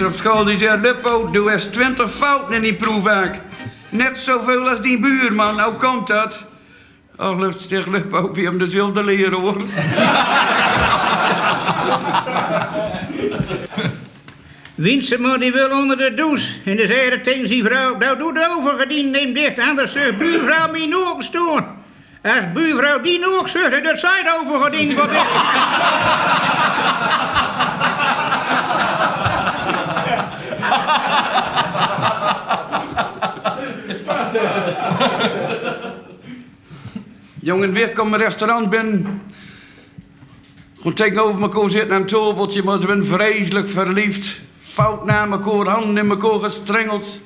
meester op school die zei... Luppo, doe eens 20 fouten in die proefwerk. Net zoveel als die buurman. Hoe komt dat? Oh, lucht zegt Luppo, wie hem de zulde leren hoor. Winsema die wil onder de douche. En de zei tegen zijn vrouw, nou doe de overgediend neem dicht, anders zegt buurvrouw mij nog stoon. Als buurvrouw die nog zegt, dat zij de overgediend wat is. Jongen, weer kom een restaurant binnen. Gewoon tegenover elkaar zitten aan een tafeltje, maar ze zijn vreselijk verliefd. Fout naar elkaar, handen in elkaar gestrengeld.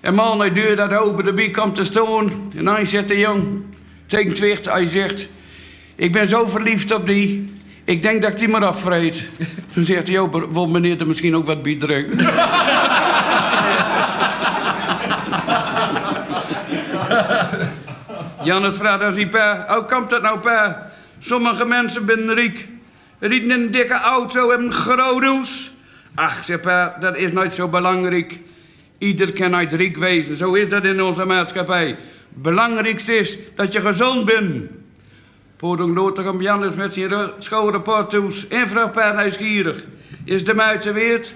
En man, hij deur dat open, de bie komt te staan. En hij zegt de jong, tegen het wicht, hij zegt... Ik ben zo verliefd op die, ik denk dat ik die maar afvreet. Toen zegt hij, oh, wil meneer er misschien ook wat bij drinken? Jannes vraagt aan zijn pa, hoe komt dat nou pa? Sommige mensen zijn riek. Rieten een dikke auto en een groot. Ach, zeg pa, dat is nooit zo belangrijk. Ieder kan uit riek wezen, zo is dat in onze maatschappij. Belangrijkste is dat je gezond bent. Loter om Jannes met zijn schoolrapport toe. En vraagt pa nieuwsgierig. Is de muitse weert?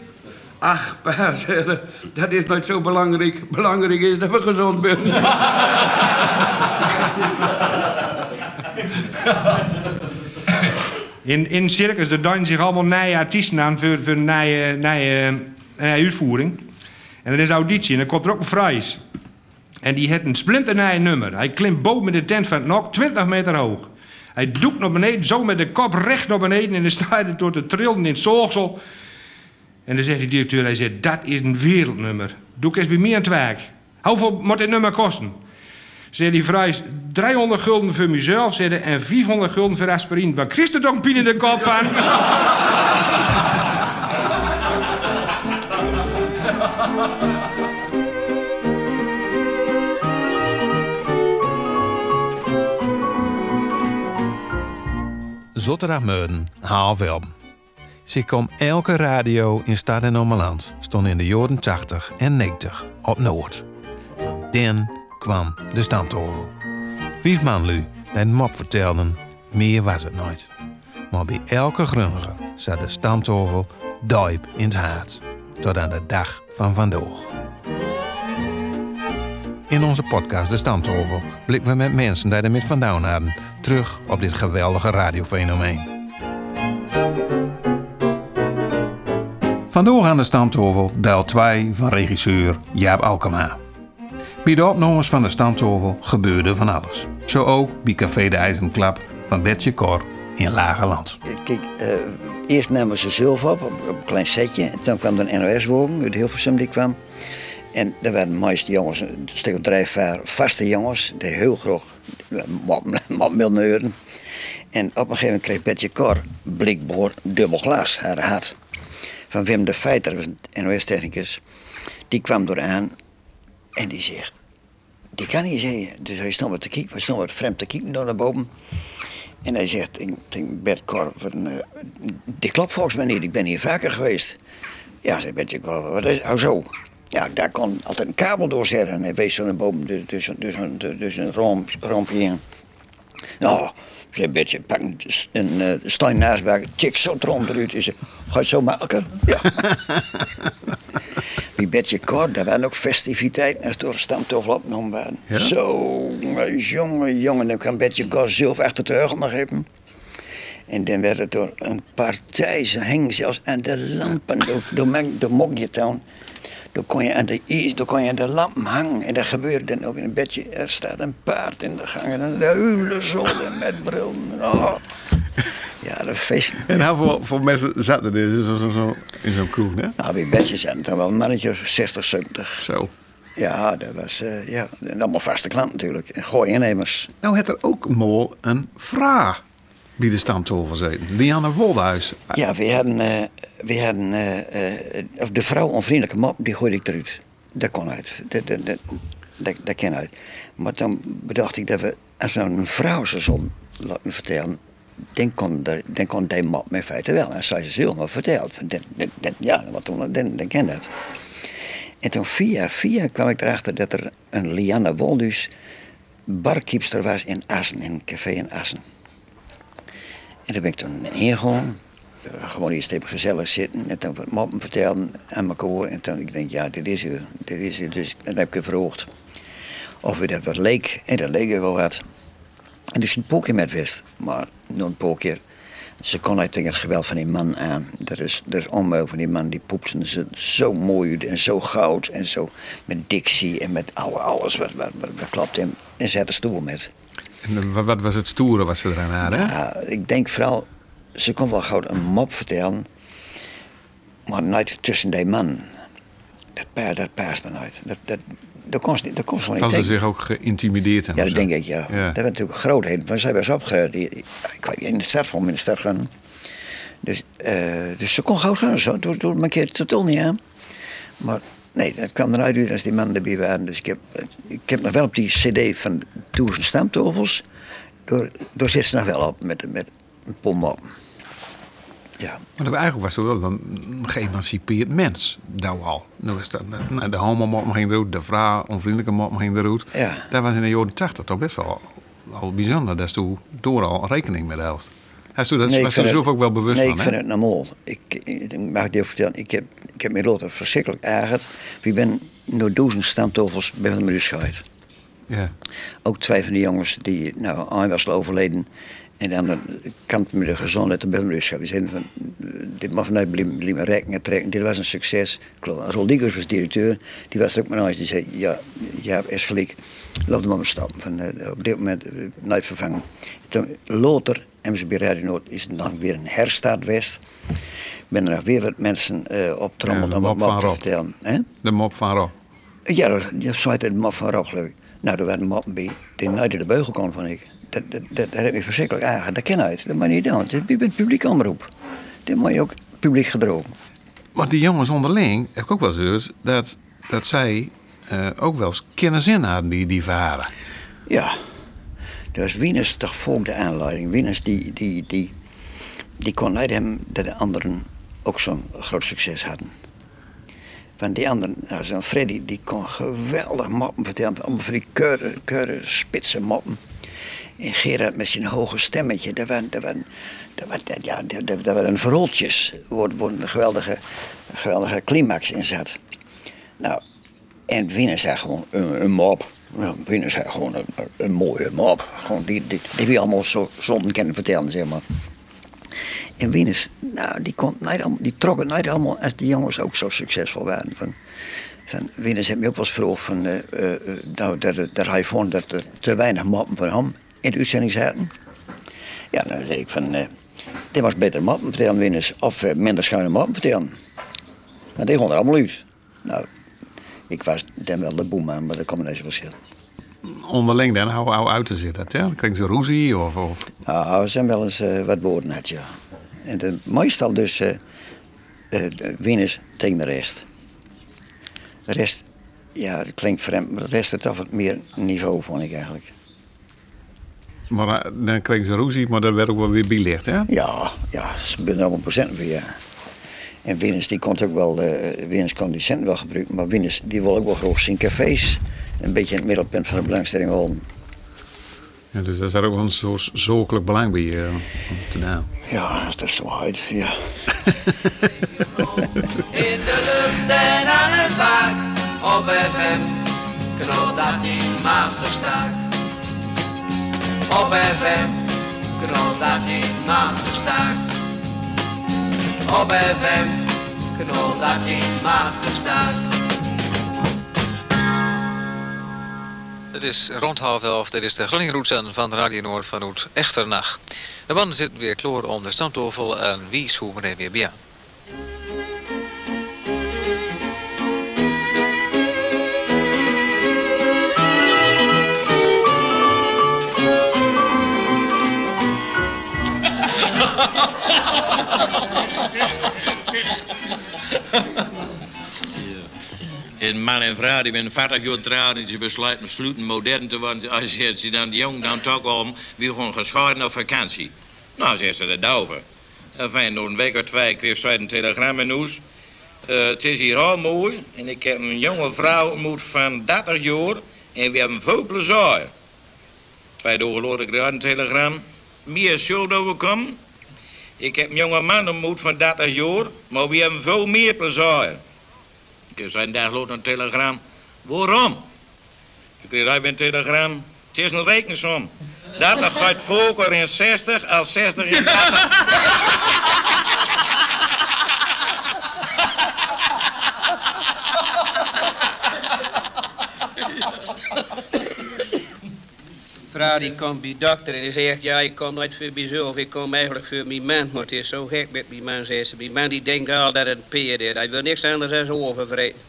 Ach, pa, dat is nooit zo belangrijk. Belangrijk is dat we gezond zijn. In, in circus doen zich allemaal nieuwe artiesten aan voor, voor een nieuwe, nieuwe, nieuwe uitvoering. En er is auditie en dan komt er ook een prijs. En die heeft een splinternieuw nummer. Hij klimt boven met de tent van het nok, 20 meter hoog. Hij doekt naar beneden, zo met de kop recht naar beneden. En dan staat hij door te trillen in het zorgsel. En dan zegt die directeur, hij zegt, dat is een wereldnummer. Doe ik eens bij mij aan het werk. Hoeveel moet dit nummer kosten? Zei die prijs 300 gulden voor mezelf zei en 400 gulden voor aspirine. Waar pijn in de kop van? Zotterdag half elf. Ze kwam elke radio in Stad en Ommeland stond in de jaren 80 en 90 op Noord. Den kwam de stamtafel. Vijf man lu die mop vertelden, meer was het nooit. Maar bij elke grunniger zat de stamtafel diep in het hart. Tot aan de dag van vandaag. In onze podcast De Stamtafel blikken we met mensen die er met vandaan hadden terug op dit geweldige radiofenomeen. Vandoor aan de Stamtafel deel 2 van regisseur Jaap Alkema. Bij de opnames van de Stamtafel gebeurde van alles. Zo ook bij Café de IJzerklap van Betje Cor in Lagerland. Kijk, eh, eerst namen ze zelf op, op, op een klein setje. En toen kwam een NOS-wogen uit Hilversum die kwam. En daar waren de meeste jongens, een stuk vier vaste jongens, die heel wat wilden horen. En op een gegeven moment kreeg Betje Cor blikboor dubbel glas, haar had. Van Wim de Feiter, was NOS-technicus. Die kwam door aan en die zegt, die kan niet zeggen. Dus hij stond wat te kijken, wat vreemd te kijken door naar boven. En hij zegt tegen Bert Cor, van, uh, die klopt volgens mij niet, ik ben hier vaker geweest. Ja, zei Bert Cor, wat is, hoezo? Ja, daar kon altijd een kabel doorzetten. En hij wees zo naar boven, dus, dus, dus, dus een romp, rompje. Nou, zei Betje, pak een, een uh, naast bij, tik zo het romp eruit. Zei, ga je zo maken? Ja. Bij Betje Kort, daar waren ook festiviteiten als door de stamtafel opgenomen waren. Zo, jongen, jongen, dan kan Betje Kort zelf achter de heugel nog hebben. En dan werd het door een partij, ze hingen zelfs aan de lampen, door, door, door. Dan kon je aan de is, dan kon je aan de lampen hangen. En dat gebeurde dan ook in een bedje. Er staat een paard in de gang en een hele zolder met bril. Oh. Ja, dat feest. En hoeveel voor mensen zaten er zo, in zo'n kroeg, hè? Nou, bij bedjes zijn dan wel een mannetje of 60, 70. Zo. Ja, dat was, eh, ja, allemaal vaste klanten natuurlijk. En gooi innemers. Nou, het er ook mal een vraag bij de stamtafel zitten. Lianne Woldhuis. Ja, we hadden, eh, we hadden eh, de vrouw onvriendelijke mop, die gooide ik eruit. Dat kon uit. Dat, dat, dat, dat, uit. Maar dan bedacht ik dat we, als we nou een vrouw zo zon laten vertellen, dan kon, dan kon die mop in feite wel. En zei ze maar verteld. Ja, toen, dan, dan ken dat. En toen via via kwam ik erachter dat er een Lianne Woldus barkeepster was in Assen, in een café in Assen. En daar ben ik toen ingegaan. Eh, Gewoon eerst even gezellig zitten en dan wat moppen vertellen aan elkaar. En toen ik denk, ja, dit is u, dit is u. Dus dan heb ik gevraagd of u dat wat leek. En dat leek wel wat. En dus een paar keer met wist, maar nog een paar keer. Ze kon uit tegen het geweld van die man aan. Dat is, dat is onmogelijk van die man, die poepte ze zo mooi uit en zo goud en zo met dictie en met alle- alles wat, wat, wat, wat klopt. En, en zette stoel met. En wat, wat was het stoere wat ze eraan hadden? Ja, ik denk vooral, ze kon wel gauw een mop vertellen, maar nooit tussen die man. Dat paard, dat paast er nooit. Dat, dat, dat kon ze, dat kon ze gewoon niet Hadden ze zich ook geïntimideerd? en Ja, dat denk ik, ja. Ja. Dat werd natuurlijk een grootheid. Maar zij was opgeruimd. Die- die- Ik weet niet, in de stad van in de stad gaan. Dus, eh, dus ze kon gauw gaan. Zo, door, door mijn keer totaal niet aan. Maar nee, dat kwam eruit uit als die mannen erbij waren. Dus ik heb, ik heb nog wel op die cd van Duizend Stamtovels. Door, door zit ze nog wel op met, met een pom op. Ja. Maar dat- eigenlijk was het wel een geëmancipeerd mens. Nou al. Nou is dat, nou, de homo-mop ging eruit, de vrouw, onvriendelijke mop ging eruit. Ja. Dat was in de jaren 80 toch best wel al bijzonder. Dat is toen door al rekening met helft. Hij toen, dat Nee, was zelf ook wel bewust nee, van. ik vind het normaal. Ik, ik mag ik je vertellen. Ik heb, ik heb me later verschrikkelijk ergerd. Ik ben door duizend stamtovels bij de gescheid. Ja. Ook twee van die jongens die, nou, een was al overleden. En de andere kant met de gezondheid de. We zeiden van, eh, dit mag vanuit blijven rekken en trekken. Dit was een succes. Ik Diekers was directeur. Die was er ook maar eens. Die zei, ja, je hebt echt gelijk. Laat hem maar stoppen. Van, eh, op dit moment eh, nooit vervangen. Toen, later, bij Radio Noord, is het dan weer een herstart geweest. Ben er nog weer wat mensen eh op Ja, de om wat mop te vertellen. Hè? De mop van Rob. Ja, dat dat het mop van Rob, geloof ik. Nou, er waren moppen bij die nooit door de beugel kon, van ik. Dat, dat, dat, dat heb ik verschrikkelijk aangegaan. Dat ken uit. Dat mag je niet doen. Het is bij het publiek omroep. Dat moet je ook publiek gedrogen. Maar die jongens onderling, heb ik ook wel eens gehoord, dat, dat zij eh, ook wel eens kennis hadden, die, die verhalen. Ja. Dus Wieners toch volk de aanleiding. Wieners die, die, die, die kon niet hebben dat de anderen ook zo'n groot succes hadden. Van die anderen, nou, zo'n Freddy, die kon geweldig moppen vertellen. Allemaal van die keure, keure spitse moppen. En Gerard met zijn hoge stemmetje, dat waren, dat waren, dat waren, ja, dat, waren verhaaltjes. Waar, waar een geweldige, geweldige climax in zat. Nou, en Winnen zei gewoon een, een mop. Ja, Winnen zei gewoon een, mooie mop. Gewoon die, die, die we allemaal zo zonder kennen vertellen, zeg maar. En Wieners, nou, die, kon die trok niet allemaal als die jongens ook zo succesvol waren. Van, van Wieners heeft me ook wel eens vroeg van, eh, eh, eh, nou, dat, dat hij vond dat er te weinig moppen van hem in de uitzending zaten. Ja, dan zei ik van, eh dit was beter moppen vertellen, Wieners, of eh, minder schuine moppen vertellen. Nou, die gewoon er allemaal uit. Nou, ik was dan wel de boeman, maar dat kwam zo verschil. Onderling dan, hoe, hoe uit te zitten. Ja? Krijgen ze ruzie of... of Nou, we zijn wel eens eh, wat woorden had, ja. En de, meestal dus eh eh, winnaars tegen de rest. De rest, ja, dat klinkt vreemd, maar de rest het toch wat meer niveau, vond ik eigenlijk. maar eh, dan krijgen ze ruzie, maar dat werd ook wel weer bijlicht, hè? Ja, ja, ze zijn allemaal procent weer, ja. En winners die kon ook wel, eh winners kon die cent wel gebruiken, maar winners die wil ook wel graag zien cafés. Een beetje in het middelpunt van de belangstelling houden. Ja, dus daar zat ook wel een soort zakelijk belang bij eh, om te doen. Ja, dat is zo uit, ja. Op FM knalt dat in maagdestaak. Op FM knalt dat in maagdestaak. Op FM knalt dat in maagdestaak. Het is rond half elf, dit is de Groningenroetsen van Radio Noord van Oet Echternach. De mannen zitten weer klaar om de en wie schoen er weer bij aan. En man en vrouw die ben 40 jaar getrouwd en ze besluiten, besluiten modern te worden. Als je dan jong dan toch om, wie gewoon gescheiden op vakantie. Nou, zegt ze de duiven. En fijn, door een week of twee kreeg zij een telegram in huis. Eh, het is hier al mooi. En ik heb een jonge vrouw ontmoet van 30 jaar. En we hebben veel plezier. Twee dagen later kreeg een telegram. Meer schuld overkomen. Ik heb een jonge man ontmoet van 30 jaar. Maar we hebben veel meer plezier. Ik kreeg een dag later een telegram. Waarom? Toen kreeg hij een telegram. Het is een rekensom. 30 gaat volker in 60 als 60 in 30. Vrouw die komt bij de dokter en die zegt... ja, ik kom nooit voor mezelf, ik kom eigenlijk voor mijn man. Maar het is zo gek met mijn man, zegt ze. Mijn man die denkt al dat het een peer is. Hij wil niks anders dan zijn overvreten.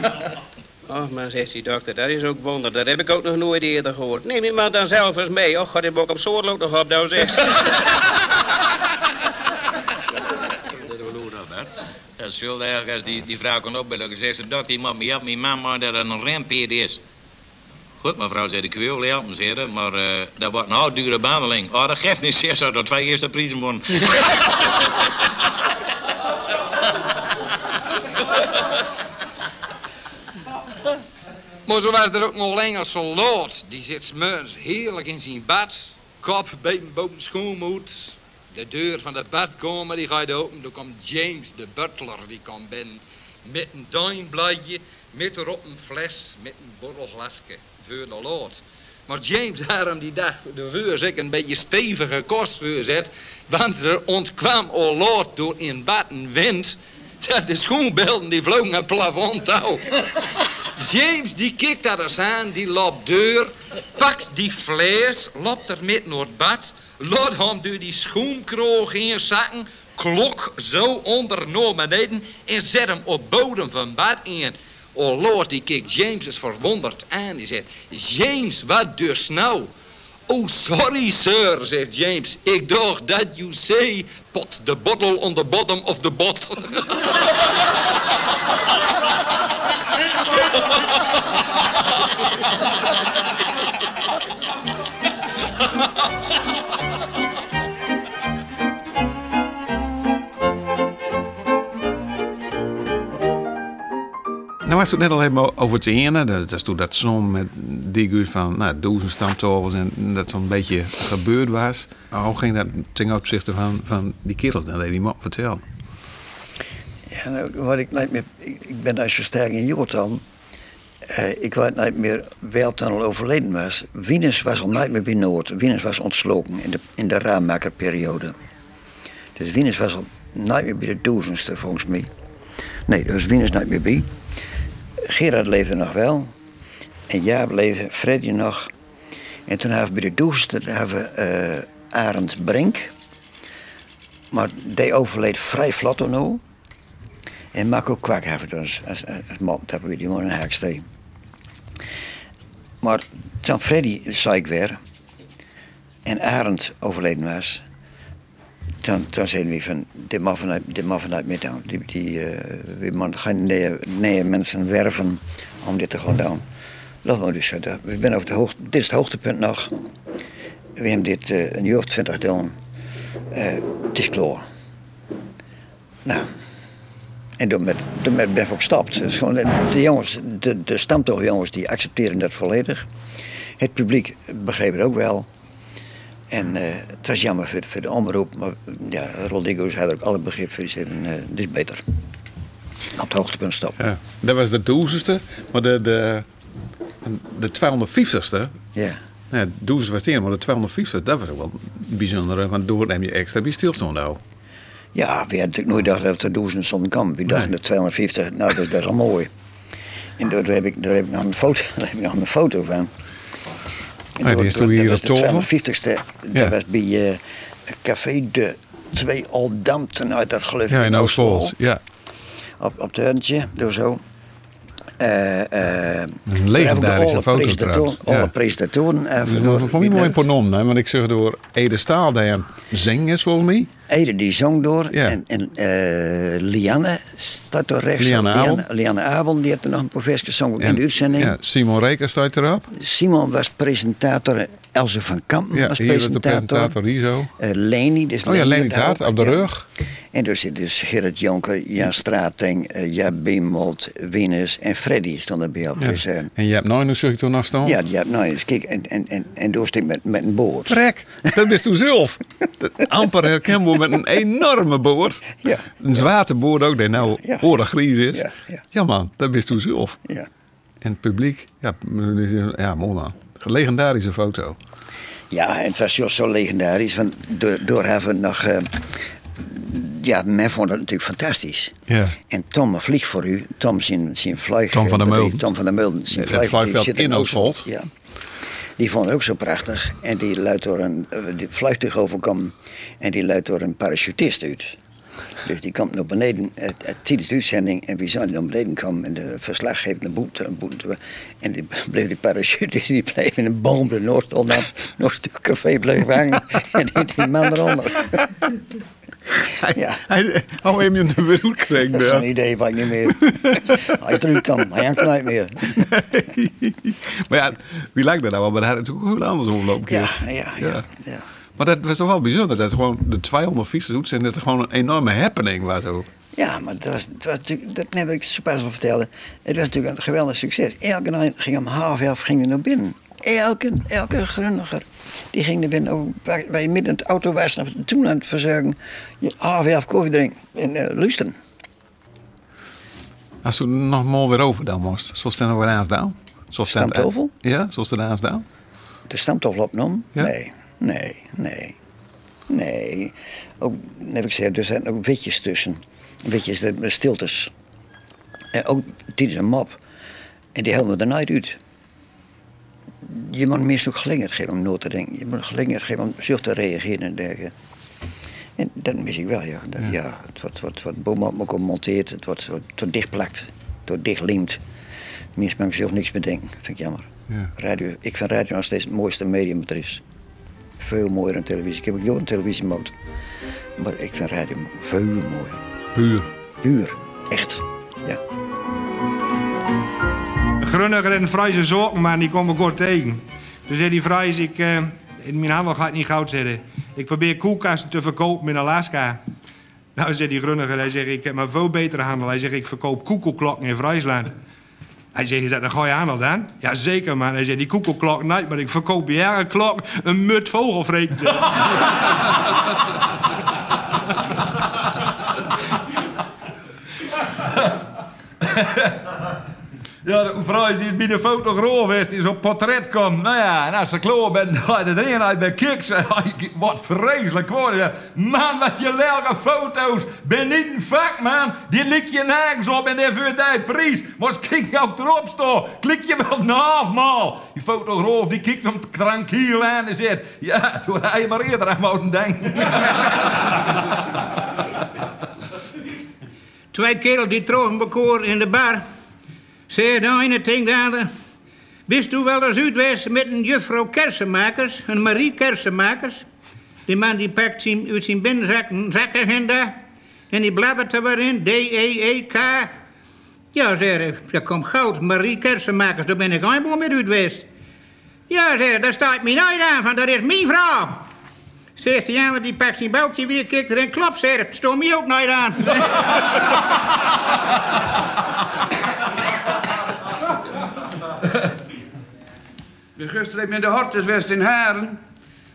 Oh, maar zegt die dokter, dat is ook wonder. Dat heb ik ook nog nooit eerder gehoord. Neem die man dan zelf eens mee. Och, gaat hem ook op soort ook nog op, nou zegt ze. Dat is heel erg als die, die vrouw kon opbellen. Zegt ze, dokter, die moet me mijn man, maar dat het een rempeer is. Goed, mevrouw, zei ik wil ze, maar eh, dat wordt een dure behandeling. Oh, dat geeft niet, zegt ze, dat twee eerste prijzen won. Maar zo was er ook nog een soldaat. Die zit smeurs heerlijk in zijn bad. Kop boven boven schoonmoed. De deur van de badkamer die gaat open. Dan komt James, de butler, die komt binnen. Met een duimbladje, met erop een fles, met een borrelglasje de. Maar James daarom die dag de vuur ik een beetje stevige kost voorzet. Want er ontkwam al lood door in bad een wind. Dat de schoenbelden die vlogen het plafond touw. James die kijkt dat eens aan, die loopt deur, pakt die fles, loopt er met naar het bad, laat hem door die schoenkroog in zakken, klok zo onder naar en zet hem op bodem van bad in. Oh Lord, die kijkt James is verwonderd aan. Die zegt, James, wat dus nou? Oh, sorry, sir, zegt James. Ik dacht dat you say pot the bottle on the bottom of the bot. Nou, was het net al even over het ene. Dat is toen dat som met digus van nou, duizend en dat zo'n beetje gebeurd was. Hoe ging dat ten opzichte van, van die kerels? Dat die man vertellen. Ja, nou, wat ik niet meer, ik, ben als je sterk in Jotan. Uh, ik weet niet meer wel toen al overleden was. Wieners was al niet meer bij Noord. Wieners was ontsloten in de, in de raammakerperiode. Dus Wieners was al niet meer bij de duizendste volgens mij. Nee, daar was Wieners niet meer bij. Gerard leefde nog wel. En Jaap leefde, Freddy nog. En toen hebben we bij de duizendste hebben we uh, Arend Brink. Maar die overleed vrij vlot nu. En Marco Kwak hebben we dus als, als, als dat we die man in. Maar toen Freddy ziek werd en Arend overleden was, toen, toen zeiden we van, dit mag vanuit, dit mag vanuit. Die, die, we nieuwe, nieuwe mensen werven om dit te gaan doen. Laat maar dus zeggen. We zijn over de hoogte, dit is het hoogtepunt nog. We hebben dit uh, een jaar of twintig gedaan. Het is klaar. Nou, en toen met, toen met ben ik ook gestapt. Dus gewoon, de jongens, de, de stamtochtjongens, die accepteren dat volledig. Het publiek begreep het ook wel. En uh, het was jammer voor, voor de omroep, maar ja, Rodrigo's had ook alle begrip voor. Die zei, uh, dit is beter. Op het hoogtepunt stoppen. Ja, dat was de duizendste, maar de, de, de 250ste. Ja. Ja, duizend was het een, maar de 250ste, dat was ook wel bijzonder. Want door neem je extra bij stilstand nou. Ja, we hadden natuurlijk nooit gedacht dat er duizend zonden kwam. We dachten dat 250, nou dat, is al mooi. En daar heb ik, daar heb ik nog een foto, daar heb ik nog een foto van. Ah, die is toen hier op de 250ste, Ja. dat was bij uh, Café de Twee Aldampten uit dat geloof Ja, in Oostwold. Ja. Op, op het hurntje, door zo. Uh, uh, Een legendarische foto trouwens. Alle Ja. presentatoren. eh, Dus dat vond ik mooi pronom, hè? want ik zeg door Ede Staal die aan het zingen is volgens mij. Ede die zong door. Ja. En, en eh, Lianne staat door rechts. Lianne Abel. Lianne Abel, die had er nog een professor gezongen in de uitzending. Ja, Simon Reker staat erop. Simon was presentator Else van Kampen Ja, als hier was de presentator. presentator. Eh, Leni, dus Oh ja, Leni Taart, op de Ja. rug. En dus zit dus Gerrit Jonker, Jan Strating, eh, Jaap en Freddy stonden bij op. Ja. Dus, eh, En je hebt nooit een zucht toen nog staan? ja, nou eens kijk, en, en, en, en door met, met een boord. Trek, dat bist toen zelf. Amper herkenbaar met een enorme boord. Ja. Een zwaarteboord ook, die nou Ja. oorlog gries is. Ja, man, dat bist toen zelf. Ja. En het publiek, ja, ja mooi man. Legendarische foto. Ja, en het was juist zo legendarisch. Want door, door hebben we nog. eh, ja, men vond het natuurlijk fantastisch. Ja. En Tom, een vlieg voor u. Tom zijn, zijn vlieg. Tom van der Mulden. Tom van der. Zijn vlieg- zit in. Oostwold. Ja. Die vond het ook zo prachtig. En die luidt door een eh, die vliegtuig overkomen. En die luidt door een parachutist uit. Dus die komt naar beneden het, het, tijdens de uitzending. En wie zou naar beneden komen? En de verslaggevende boet, een boet. En die bleef die parachutist, die bleef in een boom de Noordstol nog een stuk café bleef hangen. En die, die man eronder. Ja. Hij, hou hem je de wereld kreeg Dat is een idee wat ik niet meer. Hij is eruit kan, hij hangt niet meer. Maar ja, wie lijkt dat nou? Maar dat had natuurlijk ook heel anders omlopen. Ja, ja, ja. ja. Maar dat was toch wel bijzonder. Dat gewoon de 200 fietsen doet. En dat het gewoon een enorme happening was ook. Ja, maar dat was, het was natuurlijk, dat net wat ik zo pas al vertelde. Het was natuurlijk een geweldig succes. Elke nacht ging om half elf ging er naar binnen. Elke, elke. Die ging naar binnen. Waar, waar je midden in de auto was, nog toen aan het verzorgen. Je half elf koffie drinken en uh, luisteren. Als je nog mooi weer over dan moest. Zoals het er weer het- Stamtafel? Ja, zoals het er aanstaan. De stamtafel opgenomen? Ja? Nee, nee, nee. Nee. Ook, heb ik gezegd, er zijn ook witjes tussen. Witjes, de de stiltes. En ook, dit is een mop. En die helpen we er nooit uit. Je moet mensen ook gelingerd geven om nood te denken. Je moet gelingerd geven om zelf te reageren en dergelijke. En dat mis ik wel, ja. Dat, ja. het wordt, wordt, wordt bovenop me gemonteerd, het wordt, wordt, het wordt dichtplakt, het wordt dichtliemd. Mensen maken zelf niks bedenken, vind ik jammer. Ja. Radio, ik vind radio nog steeds het mooiste medium wat er is. Veel mooier dan televisie. Ik heb ook heel een televisie gemaakt. Maar ik vind radio veel mooier. Puur. Puur. Echt. Ja. Grunniger en Frijze zoeken, maar die komen kort tegen. Toen zei die Frijs, ik, eh, in mijn handel gaat niet goud zetten. Ik probeer koelkasten te verkopen in Alaska. Nou, zei die Grunniger, hij zegt, ik heb maar veel betere handel. Hij zegt, ik verkoop koekelklokken in Friesland. Hij zegt, is dat een goede handel dan? Ja, zeker, man. Hij zegt, die koekelklok, nee, maar ik verkoop jaren klok een mut vogelvreten. hij. Ja, de vrouw die bij de fotograaf is, die op portret komt. Nou ja, en als ze klaar bent, dan de erin uit bij kiks. Wat vreselijk worden. Man, wat je lelijke foto's. Ben niet een vak, man. Die lik je nergens op en daarvoor die prijs. Maar als kijk ook erop staan, klik je wel een halfmaal. Die fotograaf die kijkt hem tranquil aan en zegt... Ja, toen hij maar eerder aan moeten denken. Twee kerels die trokken elkaar in de bar. De ene tegen de andere. Bist u wel eens uitwezen met een juffrouw Kersenmakers, een Marie Kersenmakers? Die man die pakt zijn, uit zijn binnenzak een zakagenda en die bladdert er weer in, D-E-E-K. Ja, hij, dat komt goud, Marie Kersenmakers, daar ben ik helemaal met uitweest. Ja, hij, daar staat mij nooit aan, van dat is mijn vrouw. Zegt die andere, die pakt zijn boutje weer, kijkt erin, klop, zei hij, dat stond mij ook nooit aan. De gisteren heeft me in de Hortuswest in Haren.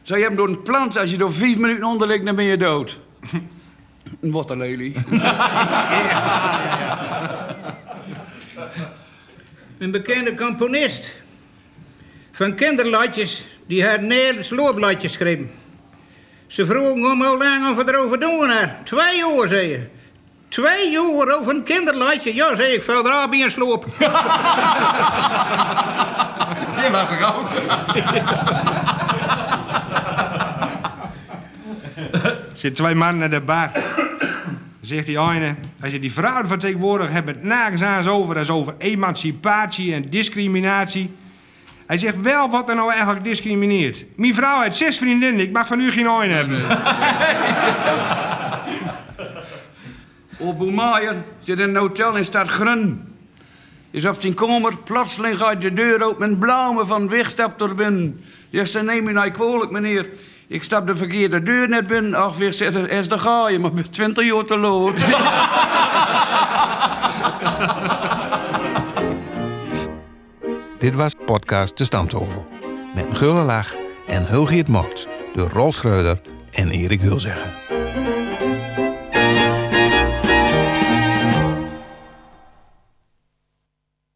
Zou je hem door een plant, als je door vijf minuten onder ligt, dan ben je dood. Een waterlelie. Een bekende componist van kinderliedjes, die had Nederlands loopliedjes geschreven. Ze vroegen om hoe lang of we erover doen haar. Twee jaar, zei je. Twee jaar over een kinderliedje? Ja, zei ik, veel bij een sloop. Die was er ook. Er zitten twee mannen naar de bar. Zegt die ene, hij zegt, die vrouwen van tegenwoordig hebben het nergens aan over. Dat is over emancipatie en discriminatie. Hij zegt wel wat er nou eigenlijk discrimineert. Mijn vrouw heeft zes vriendinnen, ik mag van u geen een hebben. Op Boemaier zit in een hotel in Stad Grun. is op zijn kamer. Plotseling gaat de deur open en blauwe van weg stapt er binnen. Zegt ze, neem u nou kwalijk, meneer. Ik stap de verkeerde deur net binnen. Ach, weer zegt is de ga je, maar ben 20 jaar te laat. Dit was podcast De Stamtafel. Met gulle lach en Hulgiet Mokt door Rolf Schreuder en Erik Hulzeggen.